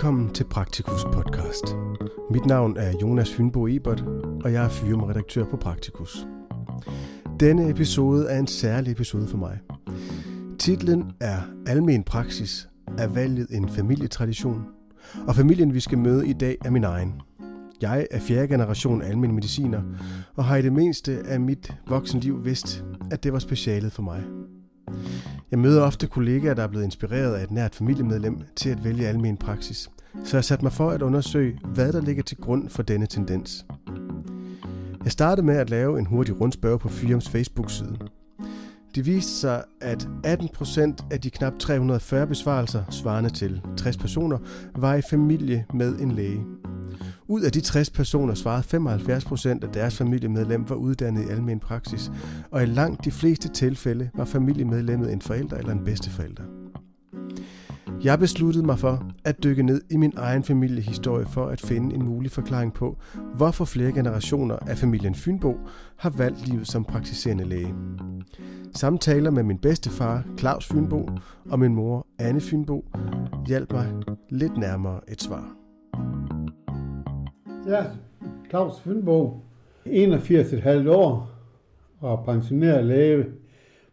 Velkommen til Praktikus podcast. Mit navn er Jonas Fynbo Ebert, og jeg er firmaredaktør på Praktikus. Denne episode er en særlig episode for mig. Titlen er Almen praksis. Er valget en familietradition? Og familien, vi skal møde i dag, er min egen. Jeg er fjerde generation almen mediciner, og har i det mindste af mit voksenliv vidst, at det var specialet for mig. Jeg møder ofte kollegaer, der er blevet inspireret af et nært familiemedlem til at vælge almen praksis, så jeg satte mig for at undersøge, hvad der ligger til grund for denne tendens. Jeg startede med at lave en hurtig rundspørg på Fyrems Facebook-side. Det viste sig, at 18% af de knap 340 besvarelser, svarende til 60 personer, var i familie med en læge. Ud af de 60 personer svarede 75 procent af deres familiemedlem var uddannet i almen praksis, og i langt de fleste tilfælde var familiemedlemmet en forælder eller en bedsteforælder. Jeg besluttede mig for at dykke ned i min egen familiehistorie for at finde en mulig forklaring på, hvorfor flere generationer af familien Fynbo har valgt livet som praktiserende læge. Samtaler med min bedstefar Claus Fynbo og min mor Anne Fynbo hjalp mig lidt nærmere et svar. Ja, Claus Fynbo, 81,5 år og pensioneret læge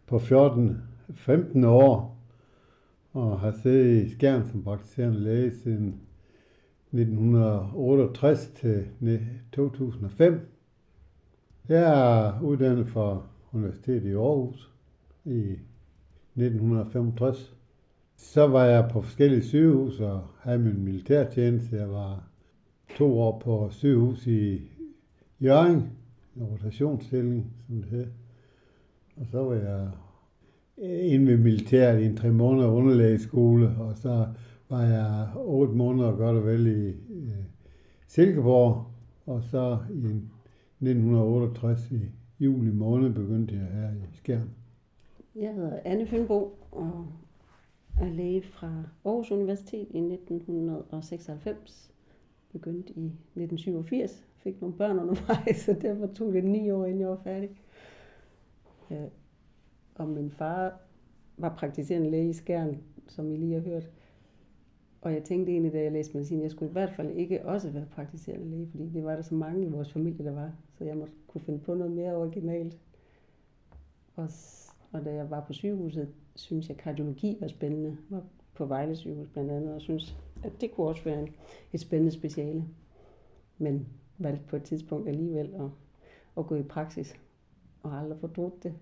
på 14-15 år og har siddet i Skjern som praktiserende læge siden 1968 til 2005. Jeg er uddannet fra Universitetet i Aarhus i 1965. Så var jeg på forskellige sygehus og havde min militærtjeneste. Jeg var to år på sygehus i Jørgen, en rotationsstilling, som det hed. Og så var jeg inde ved militæret i en tre måneder underlægeskole, og så var jeg otte måneder godt og vel i øh, Silkeborg, og så i 1968 i juli måned begyndte jeg her i Skjern. Jeg hedder Anne Fynbo og er læge fra Aarhus Universitet i 1996 begyndte i 1987, fik nogle børn undervejs, så derfor tog det ni år, inden jeg var færdig. Ja. Og min far var praktiserende læge i Skjern, som I lige har hørt. Og jeg tænkte egentlig, da jeg læste medicin, jeg skulle i hvert fald ikke også være praktiserende læge, fordi det var der så mange i vores familie, der var. Så jeg måtte kunne finde på noget mere originalt. Og, og da jeg var på sygehuset, synes jeg, at kardiologi var spændende. Jeg var på Vejle sygehus blandt andet, og synes, at det kunne også være et spændende speciale. Men valgte på et tidspunkt alligevel at, at gå i praksis, og aldrig fortrudt det.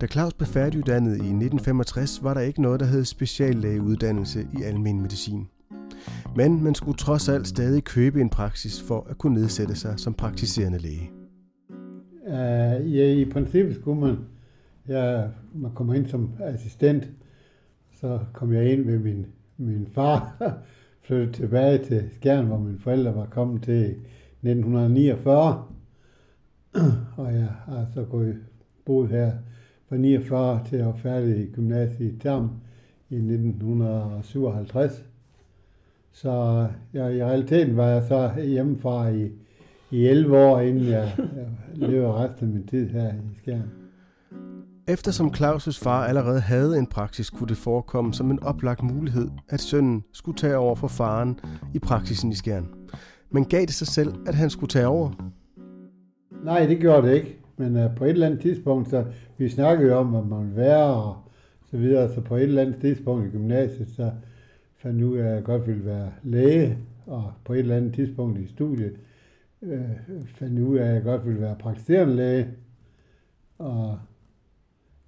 Da Claus blev færdiguddannet i 1965, var der ikke noget, der hed speciallægeuddannelse i almen medicin. Men man skulle trods alt stadig købe en praksis for at kunne nedsætte sig som praktiserende læge. Uh, ja, i princippet skulle man, ja, man kommer ind som assistent, så kom jeg ind ved min min far flyttede tilbage til Skjern, hvor mine forældre var kommet til 1949. Og jeg har så gået, boet her fra 49 til at være færdig i gymnasiet i Term i 1957. Så jeg, i realiteten var jeg så hjemmefra i, i 11 år, inden jeg, jeg levede resten af min tid her i Skjern. Eftersom Claus' far allerede havde en praksis, kunne det forekomme som en oplagt mulighed, at sønnen skulle tage over for faren i praksisen i Skjern. Men gav det sig selv, at han skulle tage over? Nej, det gjorde det ikke. Men uh, på et eller andet tidspunkt, så vi snakkede jo om, at man ville være og så videre, så på et eller andet tidspunkt i gymnasiet, så fandt ud af, at jeg godt ville være læge, og på et eller andet tidspunkt i studiet, uh, fandt ud af, at jeg godt ville være praktiserende læge. Og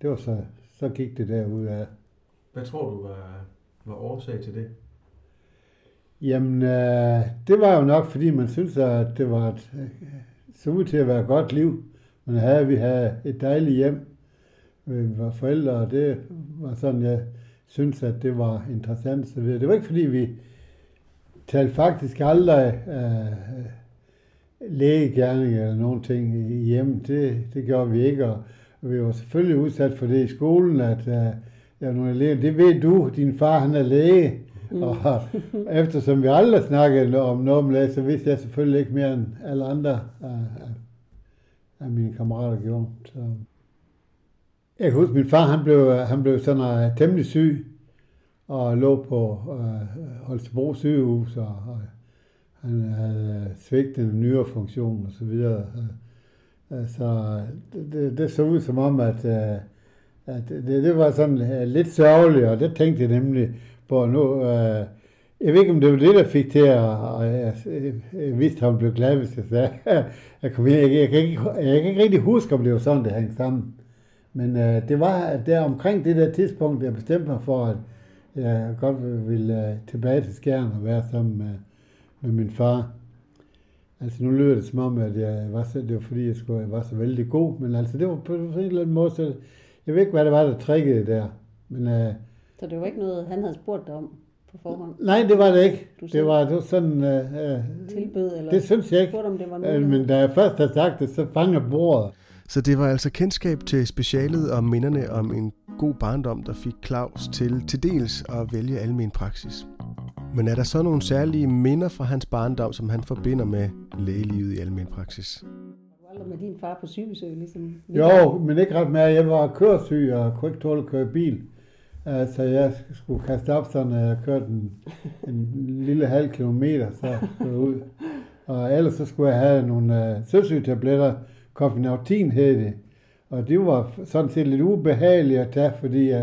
det var så, så gik det derud af. Hvad tror du var, var årsag til det? Jamen, øh, det var jo nok, fordi man synes, at det var et, så ud til at være et godt liv. Men havde, vi havde et dejligt hjem. Vi var forældre, og det var sådan, jeg synes, at det var interessant. Så det var ikke, fordi vi talte faktisk aldrig øh, lægegærning eller nogen ting i hjemmet. Det, det gjorde vi ikke, og vi var selvfølgelig udsat for det i skolen, at uh, ja, nogle elever, det ved du, din far han er læge. Mm. Og eftersom vi aldrig snakkede om noget om læge, så vidste jeg selvfølgelig ikke mere end alle andre af, af, af mine kammerater gjorde. Så. Jeg kan huske, min far han blev, han blev sådan uh, temmelig syg, og lå på øh, Holstebro sygehus, og, og han havde svigtet en nyrefunktion og så videre. Så det, det, så ud som om, at, øh, at det, det var sådan øh, lidt sørgeligt, og det tænkte jeg nemlig på nu. Øh, jeg ved ikke, om det var det, der fik til at... Jeg, jeg vidste, at han blev glad, hvis jeg sagde, jeg, kom ind. Jeg, jeg, kan ikke, jeg kan ikke rigtig huske, om det var sådan, det hang sammen. Men øh, det var der omkring det der tidspunkt, jeg bestemte mig for, at jeg godt ville øh, tilbage til Skjern og være sammen med, med min far. Altså nu lyder det som om, at jeg var så, det var fordi, jeg, skulle, jeg var så vældig god, men altså det var på en eller anden måde, så jeg ved ikke, hvad det var, der triggede der. Men, øh, så det var ikke noget, han havde spurgt dig om på forhånd? Nej, det var det ikke. Du det var, det var sådan... Øh, tilbød, eller det synes jeg ikke. om det var noget, øh, men da jeg først havde sagt det, så fanger bordet. Så det var altså kendskab til specialet og minderne om en god barndom, der fik Claus til til dels at vælge almen praksis. Men er der så nogle særlige minder fra hans barndom, som han forbinder med lægelivet i almen praksis? aldrig med din far på sygebesøg, ligesom? Jo, men ikke ret mere. Jeg var køresyg og kunne ikke tåle at køre bil. Altså, jeg skulle kaste op, så når jeg kørte en, en lille halv kilometer, så skulle jeg ud. Og ellers så skulle jeg have nogle uh, søsygetabletter, Kofinautin hed det. Og det var sådan set lidt ubehageligt at tage, fordi uh,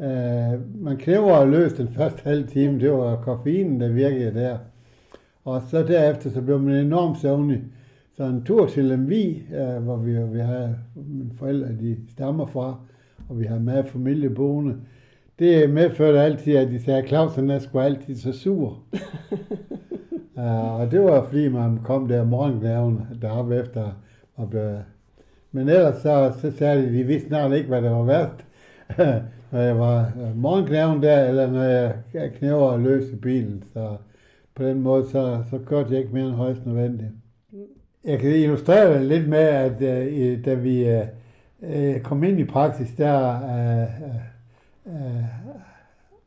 uh, man knæver og løs den første halve time. Det var koffeinen, der virkede der. Og så derefter, så blev man enormt søvnig. Så en tur til Lemvi, uh, hvor vi, vi har mine forældre, de stammer fra, og vi har med familie boende, det medførte altid, at de sagde, at Clausen er sgu altid så sur. uh, og det var fordi, man kom der morgenglaven deroppe efter og blev... Men ellers så, så sagde de, de vidste snart ikke, hvad der var værst. når jeg var øh, morgenglaven der, eller når jeg knæver og løs i bilen. Så på den måde, så, så kørte jeg ikke mere end højst nødvendigt. Jeg kan illustrere det lidt med, at øh, da vi uh, kom ind i praksis, der uh, øh,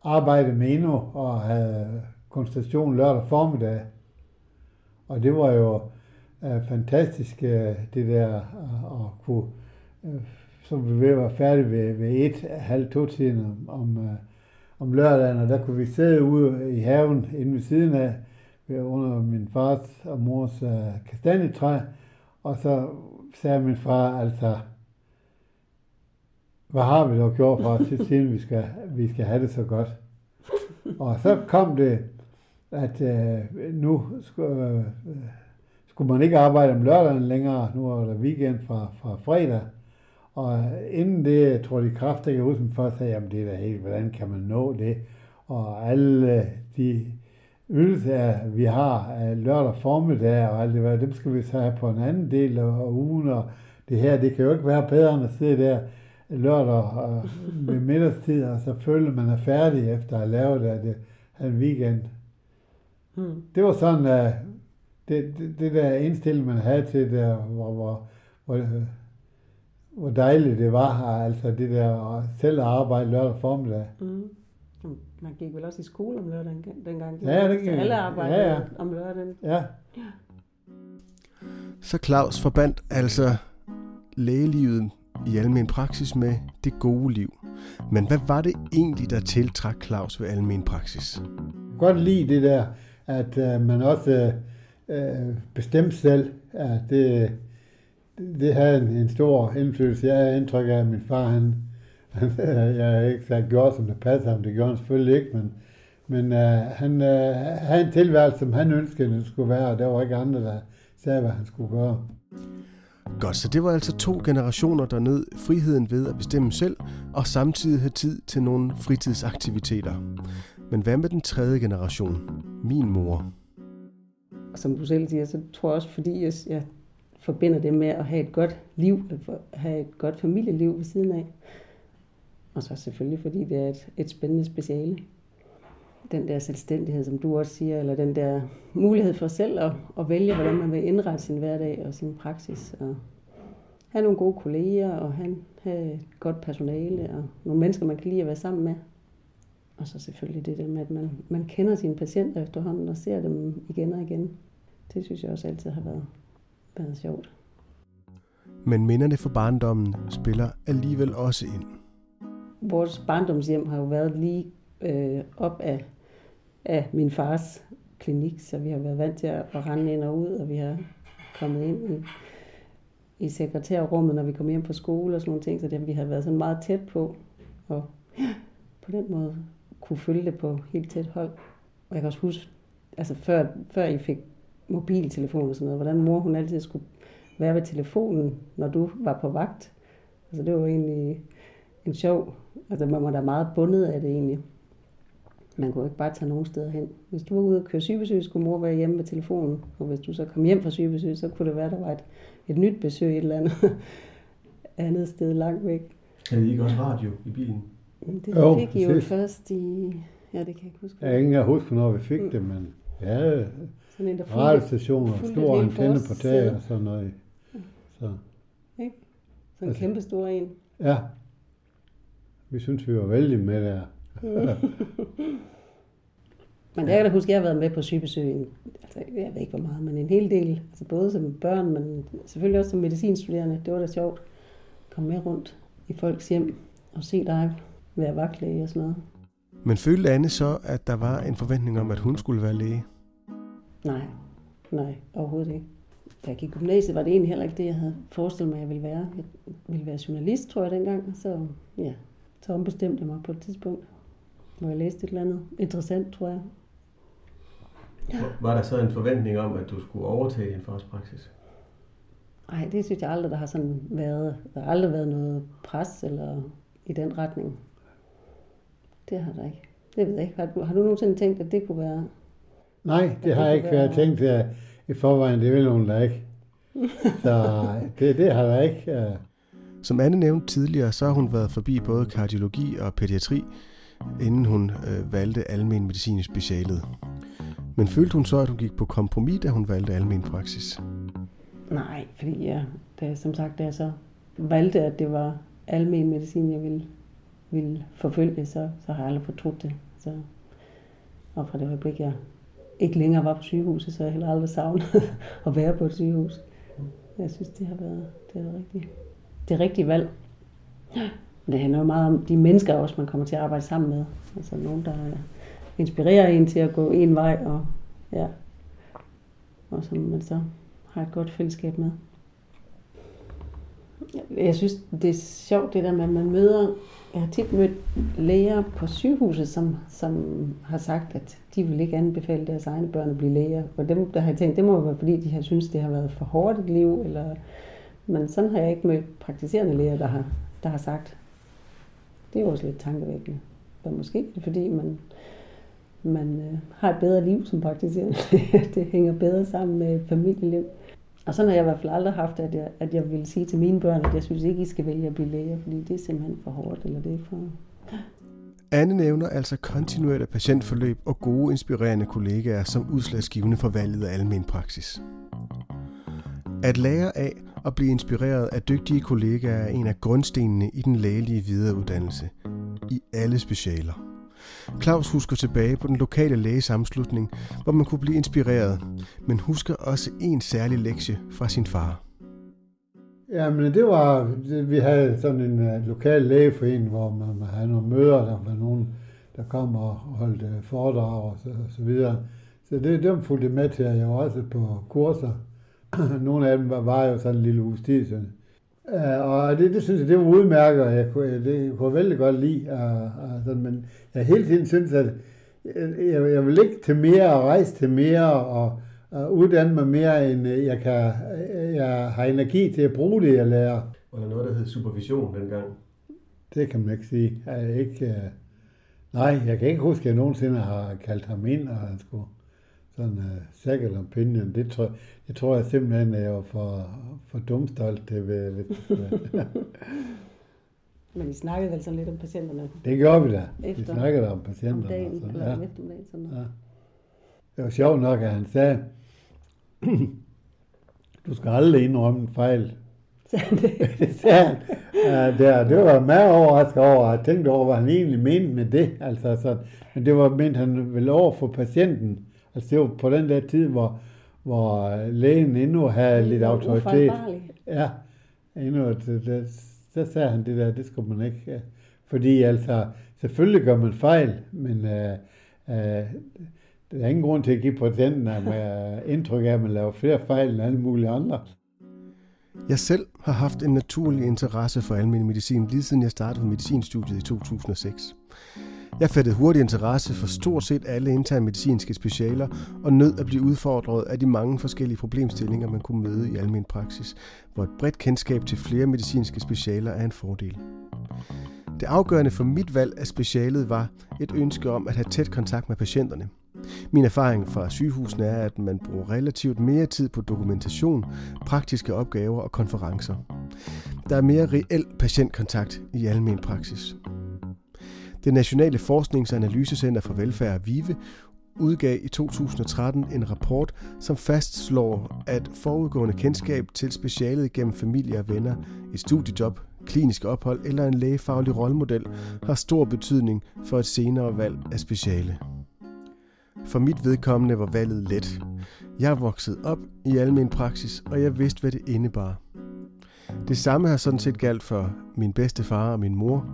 arbejdede med endnu og havde konstellation lørdag formiddag. Og det var jo øh, fantastisk, øh, det der at kunne, øh, så vi ved at være færdige ved, ved et, halv to tiden om, om, øh, om lørdagen, og der kunne vi sidde ude i haven inde ved siden af, under min fars og mors øh, kastanjetræ, og så sagde min far altså, hvad har vi dog gjort for os, siden vi skal, vi skal have det så godt? Og så kom det, at øh, nu skulle, øh, skulle man ikke arbejde om lørdagen længere. Nu er der weekend fra, fra fredag. Og inden det, jeg tror de kræfter, jeg huske, først sagde, jamen det er da helt, hvordan kan man nå det? Og alle de ydelser, vi har lørdag formiddag og alt det der, dem skal vi så have på en anden del af ugen, og det her, det kan jo ikke være bedre end at sidde der lørdag og ved middagstid, og så føler man er færdig efter at have lavet det, det en weekend. Hmm. Det var sådan, at det, det, det der indstilling, man havde til det, hvor, hvor, hvor, hvor dejligt det var, altså det der selv at arbejde lørdag formiddag. Mm. Man gik vel også i skole om lørdagen dengang. Ja, det gik. Alle arbejdede ja, ja. om lørdagen. Ja. ja. Så Claus forbandt altså lægelivet i almen praksis med det gode liv. Men hvad var det egentlig, der tiltrak Claus ved almen praksis? Jeg kan godt lide det der, at uh, man også uh, bestemte selv, at det, det havde en, en stor indflydelse. Jeg har indtryk af, at min far, han, han jeg har ikke sagt gjort, som det passer ham, det gjorde han selvfølgelig ikke, men, men uh, han uh, havde en tilværelse, som han ønskede, det skulle være, og der var ikke andre, der sagde, hvad han skulle gøre. Godt, så det var altså to generationer, der nød friheden ved at bestemme selv, og samtidig have tid til nogle fritidsaktiviteter. Men hvad med den tredje generation? Min mor. Som du selv siger, så tror jeg også, fordi jeg, jeg forbinder det med at have et godt liv, at have et godt familieliv ved siden af. Og så selvfølgelig, fordi det er et, et spændende speciale. Den der selvstændighed, som du også siger, eller den der mulighed for selv at, at vælge, hvordan man vil indrette sin hverdag og sin praksis. Og have nogle gode kolleger, og have, have et godt personale, og nogle mennesker, man kan lide at være sammen med. Og så selvfølgelig det der med, at man, man kender sine patienter efterhånden, og ser dem igen og igen. Det synes jeg også altid har været, været sjovt. Men minderne fra barndommen spiller alligevel også ind. Vores barndomshjem har jo været lige øh, op af, af min fars klinik, så vi har været vant til at, at rende ind og ud, og vi har kommet ind i, i sekretærrummet, når vi kom hjem fra skole og sådan nogle ting, så det, vi har været sådan meget tæt på, og på den måde kunne følge det på helt tæt hold. Og jeg kan også huske, altså før, før I fik mobiltelefon og sådan noget, hvordan mor hun altid skulle være ved telefonen, når du var på vagt. Altså det var egentlig en sjov, altså man var da meget bundet af det egentlig. Man kunne ikke bare tage nogen steder hen. Hvis du var ude og køre sygebesøg, skulle mor være hjemme ved telefonen. Og hvis du så kom hjem fra sygebesøg, så kunne det være, der var et, et nyt besøg et eller andet andet sted langt væk. Havde I ikke også radio i bilen? Det jo, fik I jo først i... Ja, det kan jeg ikke huske. Jeg kan ikke huske, når vi fik mm. det, men ja, sådan en, der radiostationer, stor antenne på taget og sådan noget. Så. Ikke? Sådan en altså, kæmpe stor en. Ja. Vi synes, vi var vældig med der. men jeg kan da huske, at jeg har været med på sygebesøg, altså, jeg ved ikke hvor meget, men en hel del. Altså både som børn, men selvfølgelig også som medicinstuderende. Det var da sjovt at komme med rundt i folks hjem og se dig være vagtlæge og sådan noget. Men følte Anne så, at der var en forventning om, at hun skulle være læge? Nej, nej, overhovedet ikke. Da jeg gik i gymnasiet, var det egentlig heller ikke det, jeg havde forestillet mig, at jeg ville være. Jeg ville være journalist, tror jeg, dengang. Så ja, så ombestemte jeg mig på et tidspunkt, hvor jeg læste et eller andet interessant, tror jeg. Ja. Var der så en forventning om, at du skulle overtage din fars praksis? Nej, det synes jeg aldrig, der har sådan været. Der har aldrig været noget pres eller i den retning. Det har der ikke. Det ved jeg ikke. Har du, har du nogensinde tænkt, at det kunne være... Nej, det har jeg ikke været tænkt at i forvejen. Det vil nogen der ikke. Så det, det har jeg ikke. Som Anne nævnte tidligere, så har hun været forbi både kardiologi og pædiatri, inden hun øh, valgte almen medicin i specialet. Men følte hun så, at hun gik på kompromis, da hun valgte almen praksis? Nej, fordi jeg, da, som sagt, da jeg så valgte, at det var almen medicin, jeg ville, ville forfølge, så, så har jeg aldrig fortrudt det. Så, og fra det øjeblik, jeg ikke længere var på sygehuset, så jeg heller aldrig savnet at være på et sygehus. Jeg synes, det har været det, er rigtigt, det rigtige valg. Det handler jo meget om de mennesker også, man kommer til at arbejde sammen med. Altså nogen, der inspirerer en til at gå en vej, og, ja, og som man så har et godt fællesskab med. Jeg synes, det er sjovt det der med, at man møder, jeg har tit mødt læger på sygehuset, som, som har sagt, at de vil ikke anbefale deres egne børn at blive læger. Og dem, der har jeg tænkt, det må være fordi, de har synes, det har været for hårdt et liv, eller, men sådan har jeg ikke mødt praktiserende læger, der har, der har sagt. Det er også lidt tankevækkende. Men måske er det fordi, man, man øh, har et bedre liv som praktiserende Det hænger bedre sammen med familieliv. Og sådan har jeg i hvert fald aldrig haft, at jeg, at jeg ville sige til mine børn, at jeg synes ikke, I skal vælge at blive læger, fordi det er simpelthen for hårdt, eller det er for... Anne nævner altså kontinuerligt patientforløb og gode, inspirerende kollegaer som udslagsgivende for valget af almen praksis. At lære af og blive inspireret af dygtige kollegaer er en af grundstenene i den lægelige videreuddannelse i alle specialer. Claus husker tilbage på den lokale lægesammenslutning, hvor man kunne blive inspireret, men husker også en særlig lektie fra sin far. Jamen det var, vi havde sådan en uh, lokal lægeforening, hvor man, man havde nogle møder, der var nogen, der kom og holdt uh, foredrag og så, og så videre. Så det, dem fulgte med til, at jeg var også på kurser. nogle af dem var, var jo sådan en lille uges tid så Uh, og det, det synes jeg, det var udmærket, og jeg kunne, det jeg kunne vældig godt lide. Uh, uh, sådan, men jeg hele tiden synes, at jeg, jeg vil ikke til mere og rejse til mere og, og uddanne mig mere, end jeg, kan, jeg har energi til at bruge det, jeg lærer. Var der noget, der hed supervision dengang? Det kan man ikke sige. Jeg ikke, nej, jeg kan ikke huske, at jeg nogensinde har kaldt ham ind, og han skulle sådan uh, second opinion. Det tror, det tror jeg simpelthen, at jeg var for, for dumstolt til. Ved, ved, Men I snakkede vel sådan lidt om patienterne? Det gjorde vi da. Efter, vi snakkede om patienterne. Om dagen, sådan, eller ja. eftermiddagen. Sådan noget. Ja. Det var sjovt nok, at han sagde, du skal aldrig indrømme en fejl. det sagde han. Ja, det, det var meget overrasket over, at tænkte over, hvad han egentlig mente med det. Altså, så, men det var ment han vel over for patienten. Altså det var på den der tid, hvor, hvor lægen endnu havde lidt autoritet. Ja, endnu, det, det, så sagde han det der, det skulle man ikke. Fordi altså, selvfølgelig gør man fejl, men øh, øh, der er ingen grund til at give patienten med indtryk af, at man laver flere fejl end alle mulige andre. Jeg selv har haft en naturlig interesse for almindelig medicin, lige siden jeg startede på medicinstudiet i 2006. Jeg fattede hurtig interesse for stort set alle interne medicinske specialer og nød at blive udfordret af de mange forskellige problemstillinger, man kunne møde i almen praksis, hvor et bredt kendskab til flere medicinske specialer er en fordel. Det afgørende for mit valg af specialet var et ønske om at have tæt kontakt med patienterne. Min erfaring fra sygehusene er, at man bruger relativt mere tid på dokumentation, praktiske opgaver og konferencer. Der er mere reel patientkontakt i almen praksis. Det Nationale Forsknings- og Analysecenter for Velfærd, VIVE, udgav i 2013 en rapport, som fastslår, at forudgående kendskab til specialet gennem familie og venner, et studiejob, klinisk ophold eller en lægefaglig rollemodel har stor betydning for et senere valg af speciale. For mit vedkommende var valget let. Jeg voksede op i almen praksis, og jeg vidste, hvad det indebar. Det samme har sådan set galt for min bedste far og min mor.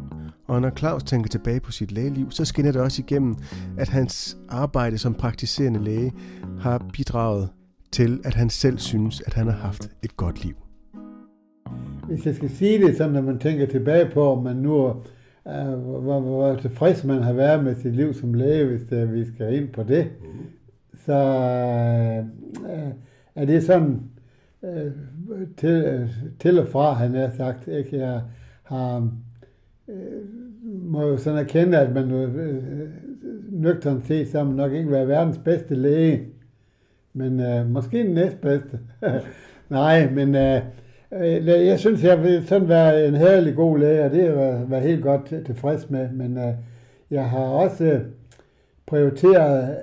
Og når Claus tænker tilbage på sit lægeliv, så skinner det også igennem, at hans arbejde som praktiserende læge har bidraget til, at han selv synes, at han har haft et godt liv. Hvis jeg skal sige det, sådan når man tænker tilbage på, om man nu uh, hvor, hvor tilfreds man har været med sit liv som læge, hvis uh, vi skal ind på det, så uh, er det sådan, øh, til, til og fra, han har sagt. Ikke? Jeg har, øh, må jo sådan erkende, at man øh, øh, øh nøgternt set, så nok ikke være verdens bedste læge, men øh, måske den næstbedste. Nej, men øh, øh, jeg synes, jeg vil sådan være en herlig god læge, og det har jeg været helt godt tilfreds med, men øh, jeg har også prioriteret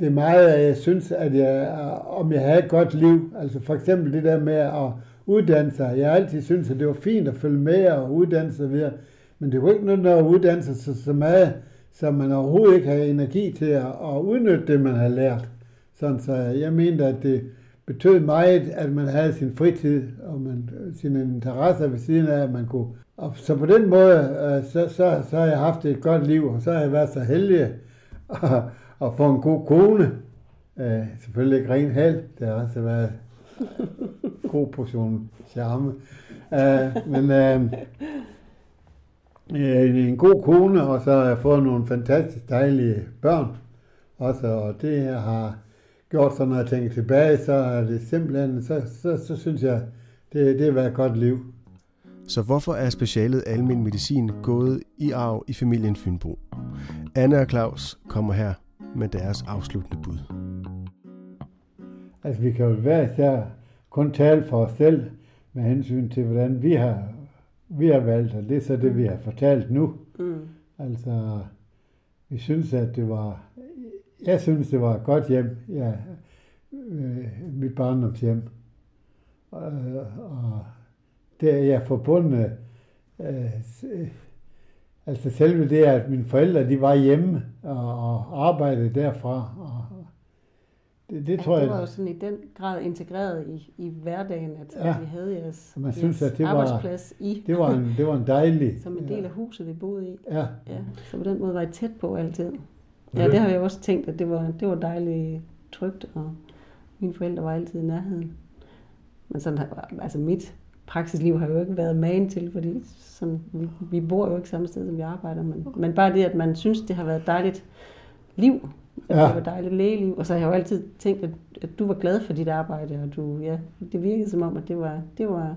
det meget, at jeg synes, at jeg, om jeg havde et godt liv. Altså for eksempel det der med at uddanne sig. Jeg har altid synes, at det var fint at følge med og uddanne sig videre. Men det var ikke noget der uddanne sig så, meget, så man overhovedet ikke havde energi til at, at udnytte det, man havde lært. Sådan, så jeg mente, at det betød meget, at man havde sin fritid og man, sine interesser ved siden af, at man kunne. Og så på den måde, øh, så, så, så har jeg haft et godt liv, og så har jeg været så heldig at få en god kone. Øh, selvfølgelig ikke ren held, det har også været god portion charme. Øh, men øh, en god kone, og så har jeg fået nogle fantastisk dejlige børn. Også, og det har gjort, så når jeg tænker tilbage, så er det simpelthen, så, så, så synes jeg, det, det har været et godt liv. Så hvorfor er specialet almen medicin gået i arv i familien Fynbo? Anne og Claus kommer her med deres afsluttende bud. Altså, vi kan jo hver især kun tale for os selv med hensyn til, hvordan vi har, vi har valgt, og det er så det, vi har fortalt nu. Mm. Altså, vi synes, at det var, jeg synes, det var et godt hjem, ja, øh, mit barndomshjem. Og, og det er jeg forbundet øh, Altså selve det, at mine forældre de var hjemme og, og arbejdede derfra. Og det, det ja, tror det jeg... Var jo sådan i den grad integreret i, i hverdagen, at, ja. at I havde jeres, man synes, at det arbejdsplads var, i. Det var, en, det var en dejlig... Som en del ja. af huset, vi boede i. Ja. ja. Så på den måde var I tæt på altid. Ja, det har jeg også tænkt, at det var, det var dejligt trygt, og mine forældre var altid i nærheden. Men sådan, altså mit praksisliv har jo ikke været magen til, fordi sådan, vi, vi bor jo ikke samme sted, som vi arbejder, men, men bare det, at man synes, det har været et dejligt liv, at ja. det var dejligt lægeliv, og så har jeg jo altid tænkt, at, at du var glad for dit arbejde, og du, ja, det virkede som om, at det var, det var,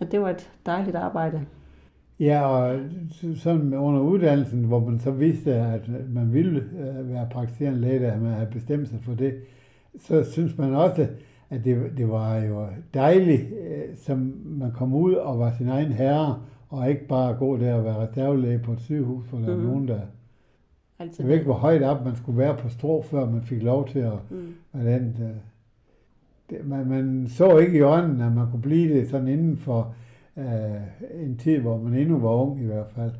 at det var et dejligt arbejde. Ja, og sådan under uddannelsen, hvor man så vidste, at man ville øh, være praktiserende læge, at man havde bestemt sig for det, så synes man også, at det, det var jo dejligt, øh, som man kom ud og var sin egen herre, og ikke bare gå der og være reservelæge på et sygehus, for der mm. er nogen, der... Altid. Jeg ved ikke, hvor højt op man skulle være på strå, før man fik lov til at... Mm. Hvordan, øh, det, man, man så ikke i ånden, at man kunne blive det sådan inden for øh, en tid, hvor man endnu var ung i hvert fald.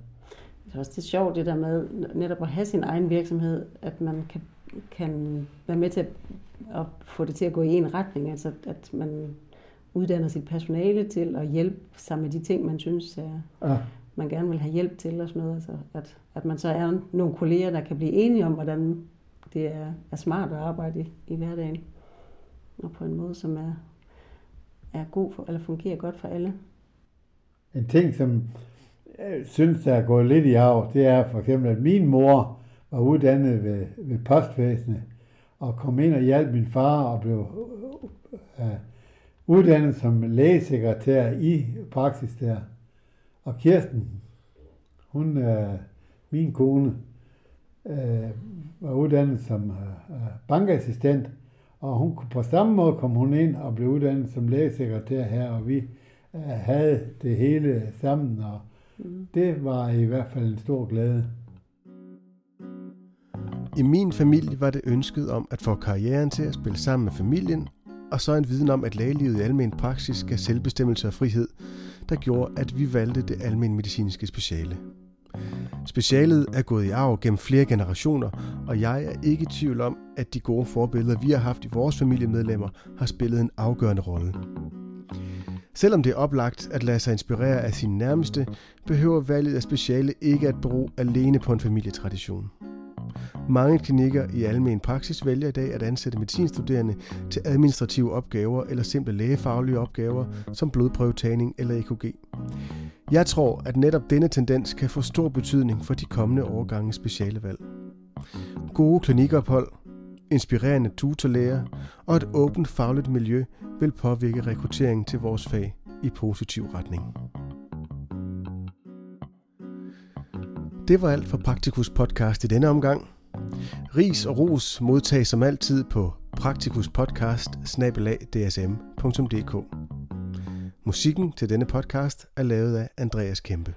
Det er også det sjovt, det der med netop at have sin egen virksomhed, at man kan, kan være med til at at få det til at gå i en retning, altså at man uddanner sit personale til at hjælpe sig med de ting, man synes er ja man gerne vil have hjælp til og sådan noget. Altså, at, at man så er nogle kolleger, der kan blive enige om, hvordan det er, er smart at arbejde i, i hverdagen. Og på en måde, som er, er god for, eller fungerer godt for alle. En ting, som jeg synes, der er gået lidt i arv, det er for eksempel, at min mor var uddannet ved, ved postvæsenet, og kom ind og hjalp min far og blev uh, uddannet som lægesekretær i praksis der. Og Kirsten, hun er min kone, øh, var uddannet som øh, bankassistent, og hun, på samme måde kom hun ind og blev uddannet som lægesekretær her, og vi øh, havde det hele sammen, og mm. det var i hvert fald en stor glæde. I min familie var det ønsket om at få karrieren til at spille sammen med familien, og så en viden om, at lægelivet i almen praksis skal selvbestemmelse og frihed, der gjorde, at vi valgte det almindelige medicinske speciale. Specialet er gået i arv gennem flere generationer, og jeg er ikke i tvivl om, at de gode forbilleder, vi har haft i vores familiemedlemmer, har spillet en afgørende rolle. Selvom det er oplagt at lade sig inspirere af sine nærmeste, behøver valget af speciale ikke at bero alene på en familietradition. Mange klinikker i almen praksis vælger i dag at ansætte medicinstuderende til administrative opgaver eller simple lægefaglige opgaver som blodprøvetagning eller EKG. Jeg tror, at netop denne tendens kan få stor betydning for de kommende årgange specialevalg. Gode klinikophold, inspirerende tutorlæger og et åbent fagligt miljø vil påvirke rekrutteringen til vores fag i positiv retning. Det var alt for Praktikus podcast i denne omgang. Ris og ros modtages som altid på praktikuspodcast Musikken til denne podcast er lavet af Andreas Kæmpe.